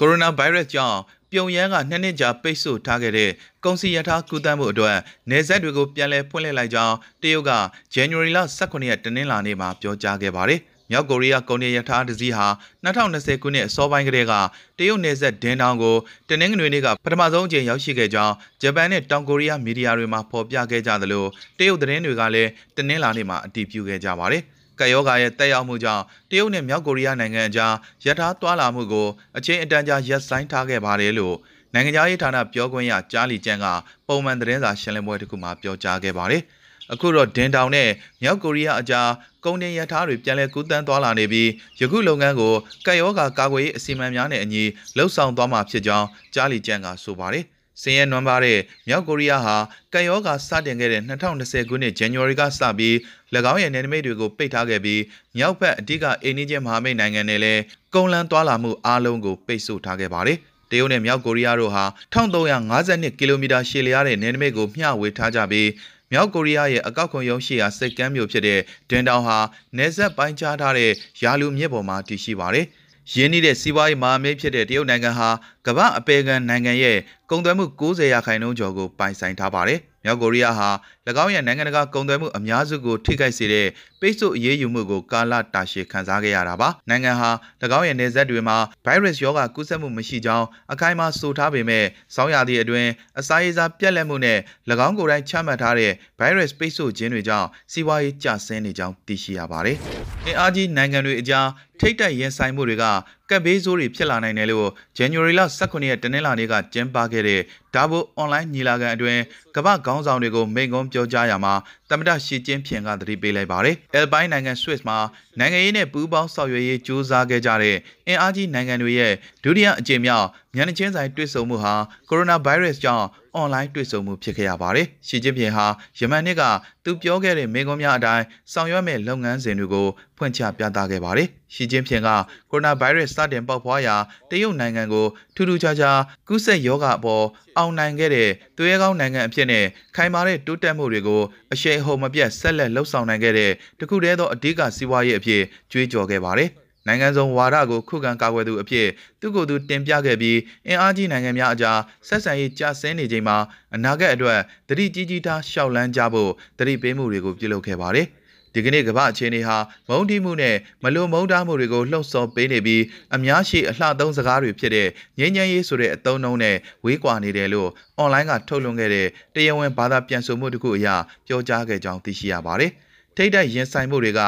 ကိုရိုနာဗိုင်းရပ်စ်ကြောင့်ပြုံယမ်းကနှစ်နှစ်ကြာပိတ်ဆို့ထားခဲ့တဲ့ကုန်စည်ရထားကူးသန်းမှုအတွက်နေဆက်တွေကိုပြန်လည်ဖွင့်လှစ်လိုက်ကြောင်းတရုတ်က January လ18ရက်တနင်္လာနေ့မှာပြောကြားခဲ့ပါတယ်။မြောက်ကိုရီးယားကုန်တင်ရထားတစ်စီးဟာ2020ခုနှစ်အစောပိုင်းကတည်းကတရုတ်နယ်စပ်ဒင်းတောင်ကိုတနင်္ဂနွေနေ့ကပထမဆုံးအကြိမ်ရောက်ရှိခဲ့ကြောင်းဂျပန်နဲ့တောင်ကိုရီးယားမီဒီယာတွေမှာဖော်ပြခဲ့ကြသလိုတရုတ်သတင်းတွေကလည်းတနင်္လာနေ့မှာအတည်ပြုခဲ့ကြပါတယ်။ ကပ်ရောဂါရဲ့တက်ရောက်မှုကြောင့်တရုတ်နဲ့မြောက်ကိုရီးယားနိုင်ငံအကြားရထားသွားလာမှုကိုအချိန်အတန်ကြာရပ်ဆိုင်းထားခဲ့ပါတယ်လို့နိုင်ငံခြားရေးဌာနပြောခွင့်ရကြားလီကျန်းကပုံမှန်သတင်းစာရှင်းလင်းပွဲတစ်ခုမှာပြောကြားခဲ့ပါတယ်။အခုတော့ဒင်တောင်နဲ့မြောက်ကိုရီးယားအကြားကုန်တင်ရထားတွေပြန်လည်ကူးတန်းသွားလာနေပြီးယခုလုပ်ငန်းကိုကပ်ရောဂါကာကွယ်ရေးအစီအမံများနဲ့အညီလှုပ်ဆောင်သွားမှာဖြစ်ကြောင်းကြားလီကျန်းကဆိုပါတယ်။ စင်ရဲနွမ်းပါတဲ့မြောက်ကိုရီးယားဟာကံရောဂါစတင်ခဲ့တဲ့2020ခုနှစ် January ကစပြီး၎င်းရဲ့နယ်နိမိတ်တွေကိုပိတ်ထားခဲ့ပြီးမြောက်ဘက်အဓိကအိန္ဒိယမဟာမိတ်နိုင်ငံတွေလည်းကုန်းလန်းသွားလာမှုအားလုံးကိုပိတ်ဆို့ထားခဲ့ပါတယ်။တရုတ်နဲ့မြောက်ကိုရီးယားတို့ဟာ1352ကီလိုမီတာရှည်လျားတဲ့နယ်နိမိတ်ကိုမျှဝေထားကြပြီးမြောက်ကိုရီးယားရဲ့အကောက်ခွန်ရုံးရှိရာစိတ်ကမ်းမြို့ဖြစ်တဲ့ဒင်တောင်ဟာနေဆက်ပိုင်းခြားထားတဲ့ယာလူမြစ်ပေါ်မှာတည်ရှိပါတယ်။ ရင်းနှီးတဲ့စီးပွားရေးမဟာမိတ်ဖြစ်တဲ့တရုတ်နိုင်ငံဟာကမ္ဘာအပေခံနိုင်ငံရဲ့ကုန်သွယ်မှု90ရာခိုင်နှုန်းကျော်ကိုပိုင်ဆိုင်ထားပါတယ်။မြောက်ကိုရီးယားဟာ၎ င်းရဲ့နိုင်ငံတကာကုန်သွယ်မှုအများစုကိုထိခိုက်စေတဲ့ပိတ်ဆို့အရေးယူမှုကိုကာလတာရှည်ခံစားခဲ့ရတာပါ။နိုင်ငံဟာ၎င်းရဲ့နေဆက်တွေမှာဗိုင်းရပ်စ်ရောဂါကူးစက်မှုမရှိကြောင်းအခိုင်အမာဆိုထားပေမဲ့စောင်းရသည့်အတွင်းအစာရေစာပြက်လက်မှုနဲ့၎င်းကိုယ်တိုင်ချမှတ်ထားတဲ့ဗိုင်းရပ်စ်ပိတ်ဆို့ခြင်းတွေကြောင့်စီးပွားရေးကျဆင်းနေကြောင်းသိရှိရပါတယ်။အင်အားကြီးနိုင်ငံတွေအကြားထိတ်တက်ရင်ဆိုင်မှုတွေကကပ်ဘေးဆိုးတွေဖြစ်လာနိုင်တယ်လို့ January လ18ရက်တနင်္လာနေ့ကကျင်းပခဲ့တဲ့ဒါဘိုအွန်လိုင်းညီလာခံအတွင်းကမ္ဘာခေါင်းဆောင်တွေကိုမိန့်ခွန်းပြောကြားရမှာတမတရှီကျင်းဖြင်ကသတိပေးလိုက်ပါတယ်။ El ပိုင်းနိုင်ငံ Swiss မှာနိုင်ငံရေးနဲ့ပူးပေါင်းဆောင်ရွက်ရေးကြိုးစားခဲ့ကြတဲ့အင်အားကြီးနိုင်ငံတွေရဲ့ဒုတိယအကြိမ်မြောက်မျက်နှာချင်းဆိုင်တွေ့ဆုံမှုဟာကိုရိုနာဗိုင်းရပ်စ်ကြောင့် အွန်လိုင်းတွေ့ဆုံမှုဖြစ်ခဲ့ရပါတယ်။ရှီကျင်းပင်ဟာယမန်နှစ်ကသူပြောခဲ့တဲ့မိန့်ခွန်းများအတိုင်းဆောင်ရွက်မဲ့လုပ်ငန်းစဉ်တွေကိုဖွင့်ချပြသခဲ့ပါတယ်။ရှီကျင်းပင်ကကိုရိုနာဗိုင်းရပ်စ်စတင်ပေါက်ဖွားရာတရုတ်နိုင်ငံကိုထူးထူးခြားခြားကူးစက်ရောဂါအပေါ်အောင်နိုင်ခဲ့တဲ့သူရဲကောင်းနိုင်ငံအဖြစ်နဲ့ခိုင်မာတဲ့တိုးတက်မှုတွေကိုအရှိန်အဟုန်မပြတ်ဆက်လက်လှုပ်ဆောင်နိုင်ခဲ့တဲ့တခုတည်းသောအဓိကစီးပွားရေးအဖြစ်ကြွေးကြော်ခဲ့ပါတယ်။ နိုင်ငံစုံဝါဒကိုခုခံကာကွယ်သူအဖြစ်သူ့ကိုယ်သူတင်ပြခဲ့ပြီးအင်အားကြီးနိုင်ငံများအကြားဆက်ဆံရေးကျဆင်းနေချိန်မှာအနာဂတ်အတွက်တတိကြီးကြီးထားရှောက်လန်းကြဖို့တတိပေးမှုတွေကိုပြုလုပ်ခဲ့ပါတယ်။ဒီကနေ့ကမ္ဘာအခြေအနေဟာမုန်းတီးမှုနဲ့မလွန်မုန်းတားမှုတွေကိုလှုံ့ဆော်ပေးနေပြီးအများရှိအလှသုံးစကားတွေဖြစ်တဲ့ငြိမ်းချမ်းရေးဆိုတဲ့အသုံးအနှုန်းနဲ့ဝေးကွာနေတယ်လို့အွန်လိုင်းကထုတ်လွှင့်ခဲ့တဲ့တရားဝင်ဘာသာပြန်ဆိုမှုတစ်ခုအရပြောကြားခဲ့ကြောင်းသိရှိရပါတယ်။ထိတ်တိုက်ရင်ဆိုင်မှုတွေက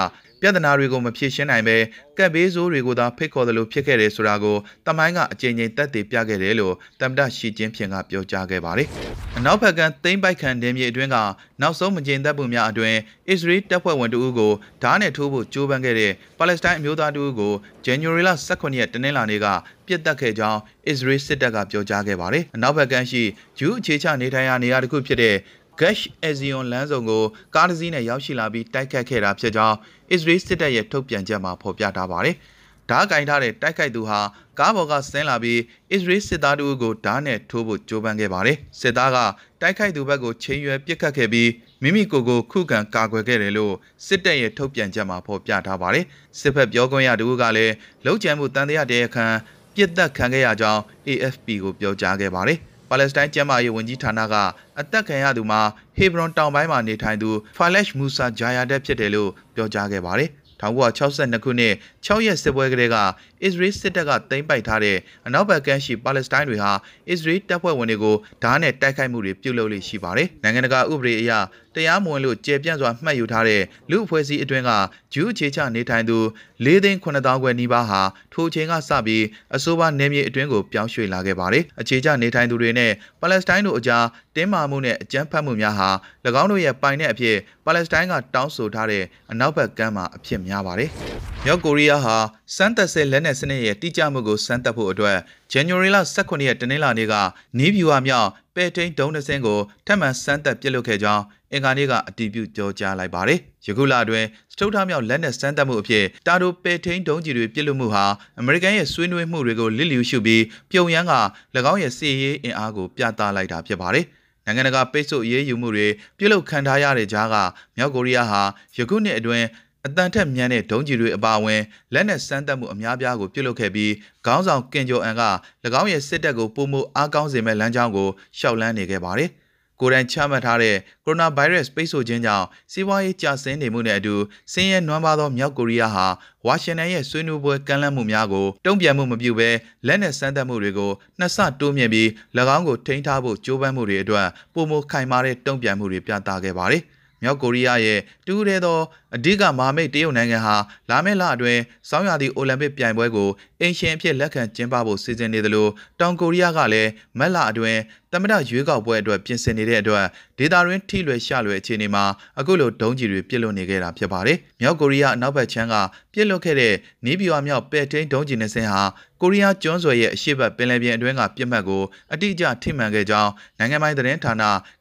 ပြဿနာတွေကိုမဖြေရှင်းနိုင်ပဲကပ်ဘေးဆိုးတွေကိုသာဖိတ်ခေါ်သလိုဖြစ်ခဲ့တယ်ဆိုတာကိုတမိုင်းကအကြိမ်ကြိမ်သက်သေပြခဲ့တယ်လို့တမ္ပတရှီကျင်းဖြင်ကပြောကြားခဲ့ပါတယ်။အနောက်ဘက်ကသိမ့်ပိုက်ခံတင်မြေအတွင်းကနောက်ဆုံးမကျင်သက်မှုများအတွင်းအစ္စရေးတပ်ဖွဲ့ဝင်တဦးကိုဓာတ်နဲ့ထိုးဖို့ကြိုးပမ်းခဲ့တဲ့ပါလက်စတိုင်းအမျိုးသားတဦးကို January 18ရက်တနင်္လာနေ့ကပြစ်တက်ခဲ့ကြောင်းအစ္စရေးစစ်တပ်ကပြောကြားခဲ့ပါတယ်။အနောက်ဘက်ကရှိဂျူးအခြေချနေထိုင်ရာနေရာတစ်ခုဖြစ်တဲ့ Gash Ezion လမ်းစုံကိုကားတစ်စီးနဲ့ရောက်ရှိလာပြီးတိုက်ခတ်ခဲ့တာဖြစ်ကြောင်း Israel စစ်တပ်ရဲ့ထုတ်ပြန်ချက်မှာဖော်ပြထားပါတယ်။ဓားကင်ထားတဲ့တိုက်ခိုက်သူဟာကားပေါ်ကဆင်းလာပြီး Israel စစ်သားတို့ကိုဓားနဲ့ထိုးဖို့ကြိုးပမ်းခဲ့ပါတယ်။စစ်သားကတိုက်ခိုက်သူဘက်ကိုချိန်ရွယ်ပစ်ခတ်ခဲ့ပြီးမိမိကိုယ်ကိုခုခံကာကွယ်ခဲ့တယ်လို့စစ်တပ်ရဲ့ထုတ်ပြန်ချက်မှာဖော်ပြထားပါတယ်။စစ်ဖက်ပြောခွင့်ရသူကလည်းလုံခြံမှုတန်တရားတရားခံပြစ်တက်ခံခဲ့ရကြောင်း AFP ကိုပြောကြားခဲ့ပါတယ်။ ပါလက်စတိုင်းကျမ်းမာရေးဝန်ကြီးဌာနကအသက်ခံရသူမှာဟေဘရွန်တောင်ပိုင်းမှာနေထိုင်သူဖာလက်ရှ်မူဆာဂျာယာဒက်ဖြစ်တယ်လို့ပြောကြားခဲ့ပါတယ်။1962ခုနှစ်6ရက်စစ်ပွဲကလေးကအစ္စရေးစစ်တပ်ကသိမ်းပိုက်ထားတဲ့အနောက်ဘက်ကမ်းရှိပါလက်စတိုင်းတွေဟာအစ္စရေးတပ်ဖွဲ့ဝင်တွေကိုဓာတ်နဲ့တိုက်ခိုက်မှုတွေပြုလုပ်လေ့ရှိပါတယ်။နိုင်ငံတကာဥပဒေအရတရားမဝင်လို့ကျေပြန့်စွာမှတ်ယူထားတဲ့လူအဖွဲ့အစည်းအတွင်းကဂျူးအခြေချနေထိုင်သူ၄သိန်း9000ခွဲနီးပါးဟာထိုချိန်ကစပြီးအဆိုပါနယ်မြေအတွင်းကိုပြောင်းရွှေ့လာခဲ့ပါတယ်။အခြေချနေထိုင်သူတွေနဲ့ပါလက်စတိုင်းတို့အကြားတင်းမာမှုနဲ့အကြမ်းဖက်မှုများဟာ၎င်းတို့ရဲ့ပိုင်တဲ့အဖြစ်ပါလက်စတိုင်းကတောင်းဆိုထားတဲ့အနောက်ဘက်ကမ်းမှာအဖြစ်များပါတယ်။မြောက်ကိုရီးယားဟာစမ်းသက်ဆဲလက်နက်စနစ်ရဲ့တိကျမှုကိုစမ်းသပ်ဖို့အတွက် January လ18ရက်တနင်္လာနေ့ကနီးဗျူဟာမြောက်ပဲထိန်ဒုံးနှစင်းကိုထပ်မံစမ်းသပ်ပစ်လွတ်ခဲ့ကြောင်း အင်္ဂါနေ့ကအတည်ပြုကြောကြားလိုက်ပါတယ်။ယခုလအတွင်းစတုထမြောက်လက်နက်စမ်းသပ်မှုအဖြစ်တာတိုပဲထိန်ဒုံးကြီးတွေပစ်လွတ်မှုဟာအမေရိကန်ရဲ့ဆွေးနွေးမှုတွေကိုလစ်လျူရှုပြီးပြုံရန်က၎င်းရဲ့စစ်ရေးအင်အားကိုပြသလိုက်တာဖြစ်ပါတယ်။နိုင်ငံတကာပိတ်ဆို့အရေးယူမှုတွေပြုလုပ်ခံထားရတဲ့ကြားကမြောက်ကိုရီးယားဟာယခုနှစ်အတွင်းအတန်ထက်မြန်တဲ့ဒုံးကျည်တွေအပါအဝင်လက်နက်စမ်းသပ်မှုအများပြားကိုပြုလုပ်ခဲ့ပြီးခေါင်းဆောင်ကင်ဂျိုအန်က၎င်းရဲ့စစ်တပ်ကိုပုံမှုအားကောင်းစေမဲ့လမ်းကြောင်းကိုရှောက်လန်းနေခဲ့ပါတယ်။ ကိုယ်တိုင်ချမှတ်ထားတဲ့ကိုရိုနာဗိုင်းရပ်စ်ပိတ်ဆို့ခြင်းကြောင့်စီးပွားရေးကျဆင်းနေမှုနဲ့အတူဆင်းရဲနွမ်းပါးသောမြောက်ကိုရီးယားဟာဝါရှင်တန်ရဲ့ဆွေးနွေးပွဲကမ်းလှမ်းမှုများကိုတုံ့ပြန်မှုမပြုဘဲလက်နက်စမ်းသပ်မှုတွေကိုနှစ်ဆတိုးမြင့်ပြီး၎င်းကိုထိန်းထားဖို့ကြိုးပမ်းမှုတွေအတွက်ပုံမခိုင်မာတဲ့တုံ့ပြန်မှုတွေပြသခဲ့ပါတယ်။မြောက်ကိုရီးယားရဲ့တူးရဲသော အဓိကမဟာမိတ်တရုတ်နိုင်ငံဟာလာမယ့်လအတွင်းစောင်းရာသီအိုလံပစ်ပြိုင်ပွဲကိုအင်ရှင်အဖြစ်လက်ခံကျင်းပဖို့စီစဉ်နေသလိုတောင်ကိုရီးယားကလည်းမက်လအတွင်းသမ္မတရွေးကောက်ပွဲအတွက်ပြင်ဆင်နေတဲ့အတွက်ဒေတာရင်းထိလွယ်ရှလွယ်အခြေအနေမှာအခုလိုဒုံးကျည်တွေပြစ်လွတ်နေခဲ့တာဖြစ်ပါတယ်။မြောက်ကိုရီးယားအနောက်ဘက်ခြမ်းကပြစ်လွတ်ခဲ့တဲ့နီးပြူအမြောက်ပဲ့ထိန်ဒုံးကျည်နှစင်းဟာကိုရီးယားကျွန်းဆွယ်ရဲ့အရှိတ်ပင်လယ်ပြင်အတွင်းကပြစ်မှတ်ကိုအတိအကျထိမှန်ခဲ့ကြောင်းနိုင်ငံပိုင်သတင်းဌာန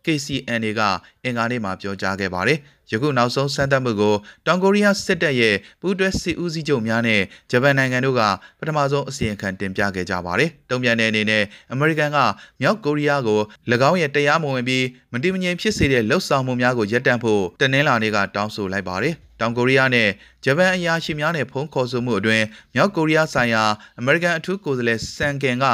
KCNA ကအင်္ဂါနေ့မှာပြောကြားခဲ့ပါတယ်။ ယခုနောက်ဆုံးစမ်းသပ်မှုကိုတောင်ကိုရီးယားစစ်တပ်ရဲ့ပူးတွဲစစ်ဦးစီးချုပ်များနဲ့ဂျပန်နိုင်ငံတို့ကပထမဆုံးအစီရင်ခံတင်ပြခဲ့ကြပါတယ်။တုံ့ပြန်တဲ့အနေနဲ့အမေရိကန်ကမြောက်ကိုရီးယားကို၎င်းရဲ့တရားမဝင်ပြီးမတည်မငြိမ်ဖြစ်စေတဲ့လှုပ်ဆောင်မှုများကိုရပ်တန့်ဖို့တနင်္လာနေ့ကတောင်းဆိုလိုက်ပါတယ်။တောင်ကိုရီးယားနဲ့ဂျပန်အရာရှိများနဲ့ဖုန်းခေါ်ဆိုမှုအတွင်းမြောက်ကိုရီးယားဆိုင်ရာအမေရိကန်အထူးကိုယ်စားလှယ်ဆန်ကင်က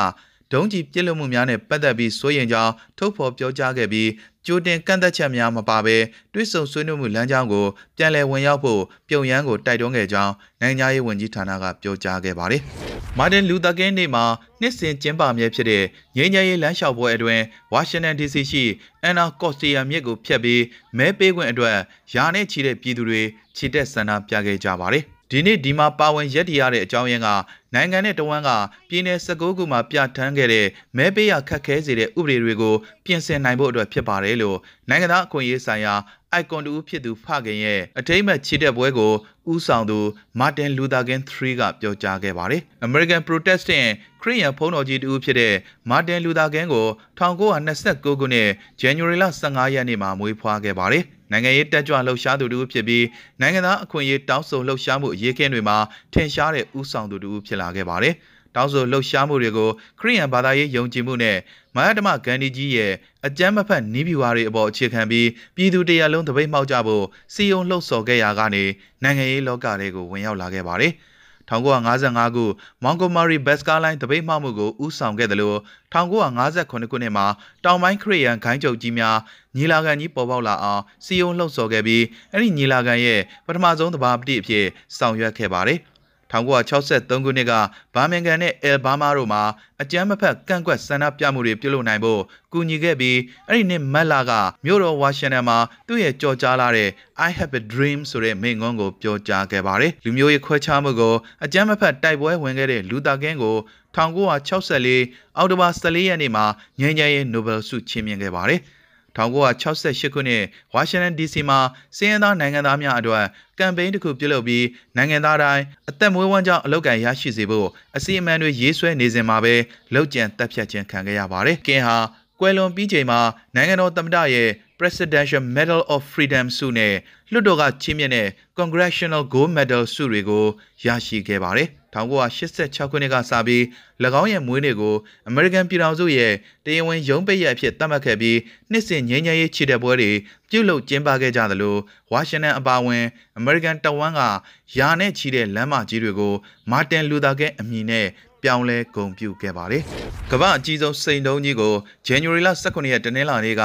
ဒုံးကျည်ပြစ်လွတ်မှုများနဲ့ပတ်သက်ပြီးစိုးရိမ်ကြောင်းထုတ်ဖော်ပြောကြားခဲ့ပြီး ကြိုတင်ကန့်သက်ချက်များမပါဘဲတွစ်ဆုံဆွေးနွေးမှုလမ်းကြောင်းကိုပြန်လည်ဝင်ရောက်ဖို့ပြုံရန်ကိုတိုက်တွန်းခဲ့ကြောင်းနိုင်ငံရေးဝန်ကြီးဌာနကပြောကြားခဲ့ပါတယ်။မာတင်လူသာကင်းနေ့မှာနှစ်စဉ်ကျင်းပမြဲဖြစ်တဲ့ငြိမ်းချမ်းရေးလမ်းလျှောက်ပွဲအတွင်းဝါရှင်တန် DC ရှိအန်နာကော့စတီယာမြစ်ကိုဖျက်ပြီးမဲပေးခွင့်အတွက်ယာနဲ့ချီတဲ့ပြည်သူတွေခြေတက်ဆန္ဒပြခဲ့ကြပါတယ်။ ဒီနေ့ဒီမှာပါဝင်ရက်တည်ရတဲ့အကြောင်းရင်းကနိုင်ငံနဲ့တဝန်းကပြည်내19ခုမှာပြဋ္ဌာန်းခဲ့တဲ့မဲပေးရခက်ခဲစေတဲ့ဥပဒေတွေကိုပြင်ဆင်နိုင်ဖို့အတွက်ဖြစ်ပါတယ်လို့နိုင်ငံသားအခွင့်အရေးဆိုင်ရာအိုက်ကွန်တူဖြစ်သူဖခင်ရဲ့အထိမ့်မဲ့ချီတက်ပွဲကိုဦးဆောင်သူမာတင်လူသာကင်3ကပြောကြားခဲ့ပါတယ်။ American Protestant ခရစ်ယာန်ဘုန်းတော်ကြီးတူဖြစ်တဲ့မာတင်လူသာကင်ကို1929ခုနှစ် January 15ရက်နေ့မှာမွေးဖွားခဲ့ပါတယ်။ နိုင်ငံရေးတက်ကြွလှုပ်ရှားသူတူဖြစ်ပြီးနိုင်ငံသားအခွင့်အရေးတောင်းဆိုလှုပ်ရှားမှုအရေးခင်းတွေမှာထင်ရှားတဲ့ဦးဆောင်သူတူဖြစ်လာခဲ့ပါတယ်။တောင်းဆိုလှုပ်ရှားမှုတွေကိုခရိယန်ဘာသာရေးယုံကြည်မှုနဲ့မဟာဓမ္မဂန္ဒီကြီးရဲ့အကြမ်းမဖက်နီးပြူဟာတွေအပေါ်အခြေခံပြီးပြည်သူတရားလုံးတပိတ်မှောက်ကြဖို့စီယုံလှုပ်ဆော်ခဲ့ရာကနေနိုင်ငံရေးလောကတွေကိုဝင်ရောက်လာခဲ့ပါတယ်။ 1955ခုမောင်ဂိုမာရီဘက်စကားလိုင်းတပိတ်မှမှုကိုဦးဆောင်ခဲ့တယ်လို့1958ခုနှစ်မှာတောင်ပိုင်းခရီးယန်ခိုင်းချုပ်ကြီးများညီလာခံကြီးပေါ်ပေါက်လာအောင်စီယုံလှုပ်ဆော်ခဲ့ပြီးအဲ့ဒီညီလာခံရဲ့ပထမဆုံးတဘာပတိအဖြစ်ဆောင်ရွက်ခဲ့ပါတယ် 1963ခုနှစ်ကဘာမင်ဂန်နဲ့အယ်ဘားမားတို့မှာအကြမ်းမဖက်ကန့်ကွက်ဆန္ဒပြမှုတွေပြုလုပ်နိုင်ဖို့ကူညီခဲ့ပြီးအဲ့ဒီနှစ်မက်လာကမြို့တော်ဝါရှင်တန်မှာသူ့ရဲ့ကြော်ကြားလာတဲ့ I have a dream ဆိုတဲ့မိန့်ခွန်းကိုပြောကြားခဲ့ပါတယ်။လူမျိုးရေးခွဲခြားမှုကိုအကြမ်းမဖက်တိုက်ပွဲဝင်ခဲ့တဲ့လူသားကင်းကို1964အောက်တိုဘာ14ရက်နေ့မှာငြိမ်းချမ်းရေးနိုဘယ်ဆုချီးမြှင့်ခဲ့ပါတယ်။ 1968ခုနှစ်ဝါရှင်တန် DC မှာစည်ရင်သားနိုင်ငံသားများအတွက်ကမ်ပိန်းတစ်ခုပြုလုပ်ပြီးနိုင်ငံသားတိုင်းအသက်မွေးဝမ်းကြောင်းအလုပ်ကိုင်ရရှိစေဖို့အစီအမံတွေရေးဆွဲနေစဉ်မှာပဲလောက်ကျန်တပ်ဖြတ်ခြင်းခံခဲ့ရပါတယ်။ကင်ဟာကွယ်လွန်ပြီးချိန်မှာနိုင်ငံတော်သမ္မတရဲ့ Presidential Medal of Freedom ဆုနဲ့လွှတ်တော်ကချီးမြှင့်တဲ့ Congressional Gold Medal ဆုတွေကိုရရှိခဲ့ပါတယ်။ 1986ခုနှစ်ကစပြီး၎င်းရဲ့မွေးနေ့ကို American ပြည်ထောင်စုရဲ့တရားဝင်ရုံးပိတ်ရက်အဖြစ်သတ်မှတ်ခဲ့ပြီးနှစ်စဉ်ငြိမ်းချမ်းရေးချီတဲ့ပွဲတွေပြုလုပ်ကျင်းပခဲ့ကြသလိုဝါရှင်တန်အပါအဝင် American တဝန်းကယာနဲ့ချီတဲ့လမ်းမကြီးတွေကိုမာတင်လူသာကဲအမည်နဲ့ ပြောင်းလဲဂုံပြုခဲ့ပါတယ်။ကမ္ဘာအကြီးဆုံးစိန်တုံးကြီးကို January 18ရက်တနင်္လာနေ့က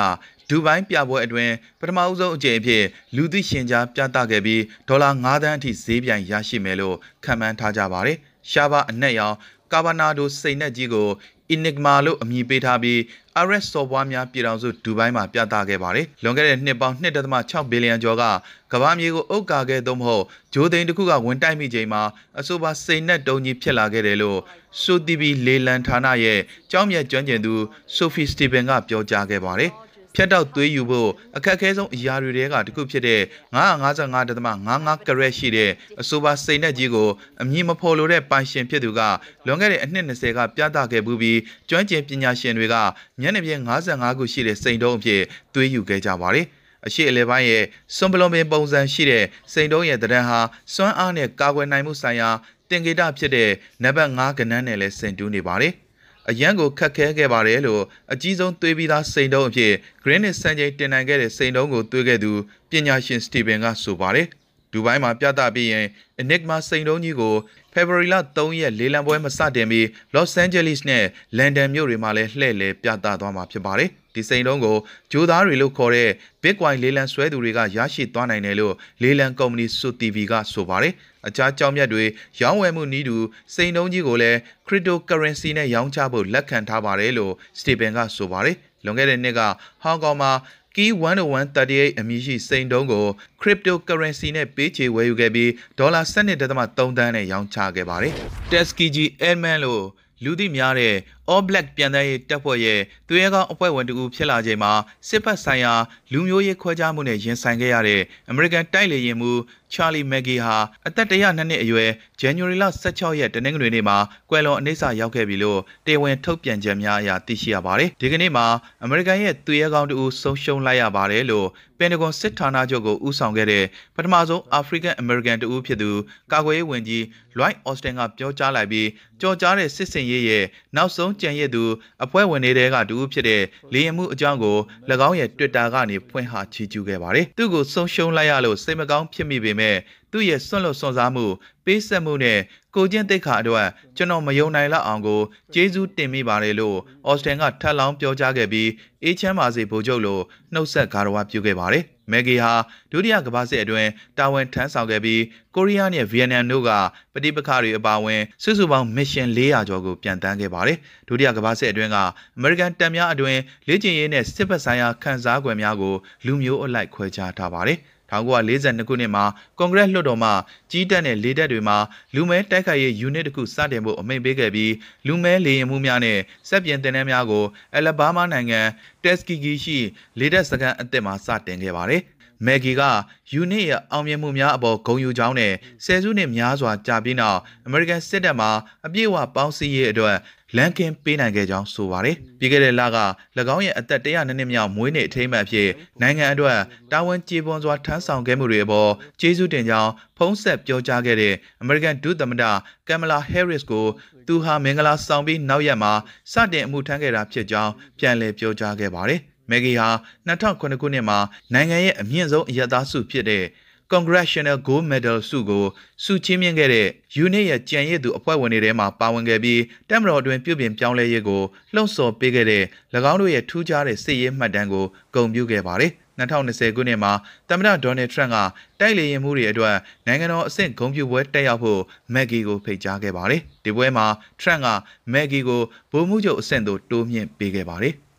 ဒူဘိုင်းပြပွဲအတွင်းပထမအဆုံးအကြိမ်အဖြစ်လူသိရှင်ကြားပြသခဲ့ပြီးဒေါ်လာ9သန်းအထိဈေးပြိုင်ရရှိမယ်လို့ခန့်မှန်းထားကြပါတယ်။ရှားပါအနက်ရောင် ကာဘာနာဒိုစိန်နက်ကြီးကို Enigma လို့အမည်ပေးထားပြီး RS စော်ဘွားများပြည်ထောင်စုဒူဘိုင်းမှာပြသခဲ့ပါတယ်။လွန်ခဲ့တဲ့နှစ်ပေါင်း1.6ဘီလီယံကျော်ကကမ္ဘာမြေကိုအုပ်ကာခဲ့သို့မဟုတ်ဂျိုးသိန်းတစ်ခုကဝင်တိုက်မိချိန်မှာအဆိုပါစိန်နက်တုံးကြီးဖြစ်လာခဲ့တယ်လို့ဆိုတီဗီလေလန်ဌာနရဲ့ကြောင်းမြတ်ကျွမ်းကျင်သူဆိုဖီစတီဗင်ကပြောကြားခဲ့ပါတယ်။ ဖြတ်တောက်သွေးယူဖို့အခက်အခဲဆုံးအရာတွေတဲကတစ်ခုဖြစ်တဲ့955.55ကရက်ရှိတဲ့အဆိုပါစိန်နဲ့ကြီးကိုအမည်မဖော်လိုတဲ့ပိုင်ရှင်ဖြစ်သူကလွန်ခဲ့တဲ့အနှစ်20ကပြသခဲ့မှုပြီးကျွမ်းကျင်ပညာရှင်တွေကမျက်နှာပြင်55ခုရှိတဲ့စိန်တုံးအဖြစ်သွေးယူခဲ့ကြပါတယ်အရှိအလဲပိုင်းရဲ့စွန်ပလွန်ပင်ပုံစံရှိတဲ့စိန်တုံးရဲ့တရံဟာစွမ်းအားနဲ့ကာကွယ်နိုင်မှုဆိုင်ရာတင်ကေတဖြစ်တဲ့နံပါတ်5ကဏ္ဍနဲ့လည်းဆင်တူးနေပါတယ်။ အရန်ကိုခတ်ခဲခဲ့ပါတယ်လို့အကြီးဆုံးသွေးပြီးသားစိန်တုံးအဖြစ် Greenwich စံချိန်တင်နိုင်ခဲ့တဲ့စိန်တုံးကိုသွေးခဲ့သူပညာရှင်စတီဗင်ကဆိုပါတယ် ဒူဘိုင်းမှာပြသပြီးရင် Enigma စိန်တုံးကြီးကို February လ3ရက်လေးလံပွဲမစတင်ပြီး Los Angeles နဲ့ London မြို့တွေမှာလည်းလှည့်လည်ပြသသွားမှာဖြစ်ပါတယ်။ဒီစိန်တုံးကိုဂျိုးသားတွေလို့ခေါ်တဲ့ Bitcoin လေးလံဆွဲသူတွေကရရှိသွားနိုင်တယ်လို့လေးလံကုမ္ပဏီ Su TV ကဆိုပါတယ်။အခြားကြောင်းမြတ်တွေရောင်းဝယ်မှုနည်းတူစိန်တုံးကြီးကိုလည်း cryptocurrency နဲ့ရောင်းချဖို့လက်ခံထားပါတယ်လို့ Stephen ကဆိုပါတယ်။လွန်ခဲ့တဲ့နှစ်ကဟောင်ကောင်မှာ Key 10138အမည်ရှိစိန်တုံးကို cryptocurrency နဲ့ပေးချေဝယ်ယူခဲ့ပြီးဒေါ်လာ17.3တန်းနဲ့ရောင်းချခဲ့ပါတယ်။ Tuskegee Airmen လို့လူသိများတဲ့ All Black ပြန်တဲ့တပ်ဖွဲ့ရဲ့သူရဲကောင်းအဖွဲ့ဝင်တူဖြစ်လာချိန်မှာစစ်ဖက်ဆိုင်ရာလူမျိုးရေးခွဲခြားမှုနဲ့ရင်ဆိုင်ခဲ့ရတဲ့ American တိုက်လေယာဉ်မှူး Charlie Maggie ဟာအသက်102နှစ်အရွယ် January လ16ရက်တနင်္ဂနွေနေ့မှာကွယ်လွန်အနိစ္စရောက်ခဲ့ပြီလို့တေဝန်ထုတ်ပြန်ချက်များအရသိရှိရပါတယ်။ဒီကနေ့မှာ American ရဲ့သူရဲကောင်းတူဆုံးရှုံးလိုက်ရပါတယ်လို့ပန်တဂွန်စစ်ဌာနချုပ်ကိုဦးဆောင်ခဲ့တဲ့ပထမဆုံး African American တူဖြစ်သူကာကွယ်ရေးဝန်ကြီး Lloyd Austin ကပြောကြားလိုက်ပြီးကြော်ကြားတဲ့စစ်စင်ရေးရဲ့နောက်ဆုံးကြံရည်သူအဖွဲ့ဝင်တွေကတူဖြစ်တဲ့လေရင်မှုအကြောင်းကို၎င်းရဲ့ Twitter ကနေဖွင့်ဟချီးကျူးခဲ့ပါတယ်။သူ့ကိုဆုံးရှုံးလိုက်ရလို့စိတ်မကောင်းဖြစ်မိပေမဲ့သူ့ရဲ့စွန့်လွတ်စွန့်စားမှုပေးဆက်မှုနဲ့ကိုကျင့်သိက္ခာအတွက်ကျွန်တော်မယုံနိုင်လောက်အောင်ကိုကျေးဇူးတင်မိပါတယ်လို့အော်စတင်ကထပ်လောင်းပြောကြားခဲ့ပြီးအေးချမ်းပါစေဗိုလ်ချုပ်လို့နှုတ်ဆက်ဂါရဝပြုခဲ့ပါတယ်။ မက်ဂီဟာဒုတိယကမ္ဘာစစ်အတွင်းတာဝန်ထမ်းဆောင်ခဲ့ပြီးကိုရီးယားနဲ့ဗီယက်နမ်တို့ကပဋိပက္ခတွေအပါအဝင်စုစုပေါင်းမစ်ရှင်400ကျော်ကိုပြန်တန်းခဲ့ပါတယ်။ဒုတိယကမ္ဘာစစ်အတွင်းကအမေရိကန်တပ်များအတွင်းလေ့ကျင့်ရေးနဲ့စစ်ဘက်ဆိုင်ရာခန်းစား권များကိုလူမျိုးအလိုက်ခွဲခြားထားပါတယ်။ 1942ခုနှစ်မှာကွန်ဂရက်လွှတ်တော်မှကြီးတက်တဲ့လေတပ်တွေမှာလူမဲတိုက်ခိုက်ရေး unit တစ်ခုစတင်ဖို့အမိန့်ပေးခဲ့ပြီးလူမဲလေယာဉ်မှုများနဲ့စက်ပြင်တင်တန်းများကိုအလဘားမားနိုင်ငံတက်စကီဂီရှိလေတပ်စခန်းအသစ်မှာစတင်ခဲ့ပါတယ်မက်ဂီကယူနစ်ရဲ့အောင်မြင်မှုများအပေါ်ဂုဏ်ယူကြောင်းနဲ့ဆယ်စုနှစ်များစွာကြာပြီးနောက်အမေရိကန်စစ်တပ်မှအပြည့်အဝပေါင်းစည်းရေးအတွက် လန်ကင်ပေးနိုင်ခဲ့ကြောင်းဆိုပါတယ်။ပြီးခဲ့တဲ့လက၎င်းရဲ့အသက်100နှစ်မြောက်မွေးနေ့အထိမ်းအမှတ်ဖြစ်နိုင်ငံအတွက်တာဝန်ကျေပွန်စွာထမ်းဆောင်ခဲ့မှုတွေအပေါ်ကျေးဇူးတင်ကြောင်းဖုံးဆက်ပြောကြားခဲ့တဲ့အမေရိကန်ဒုသမ္မတကမ်မလာဟဲရစ်ကိုသူဟာမင်္ဂလာဆောင်ပြီးနောက်ရက်မှာစတင်အမှုထမ်းခဲ့တာဖြစ်ကြောင်းပြန်လည်ပြောကြားခဲ့ပါတယ်။မက်ဂီဟာ2009ခုနှစ်မှာနိုင်ငံရဲ့အမြင့်ဆုံးအရသားစုဖြစ်တဲ့ Congressional Gold Medal ဆုကိုဆုချီးမြှင့်ခဲ့တဲ့ UNIT ရဲ့ကြံရည်သူအဖွဲ့ဝင်တွေထဲမှာပါဝင်ခဲ့ပြီးတက်မတော်အတွင်းပြုပြင်ပြောင်းလဲရေးကိုလှုံ့ဆော်ပေးခဲ့တဲ့၎င်းတို့ရဲ့ထူးခြားတဲ့စစ်ရေးမှတ်တမ်းကိုဂုဏ်ပြုခဲ့ပါတယ်။2020ခုနှစ်မှာသမ္မတဒေါ်နယ်ထရန့်ကတိုက်လေရင်မှုတွေအတွက်နိုင်ငံတော်အဆင့်ဂုဏ်ပြုပွဲတက်ရောက်ဖို့မက်ဂီကိုဖိတ်ကြားခဲ့ပါတယ်။ဒီပွဲမှာထရန့်ကမက်ဂီကိုဗိုလ်မှူးချုပ်အဆင့်သို့တိုးမြှင့်ပေးခဲ့ပါတယ်။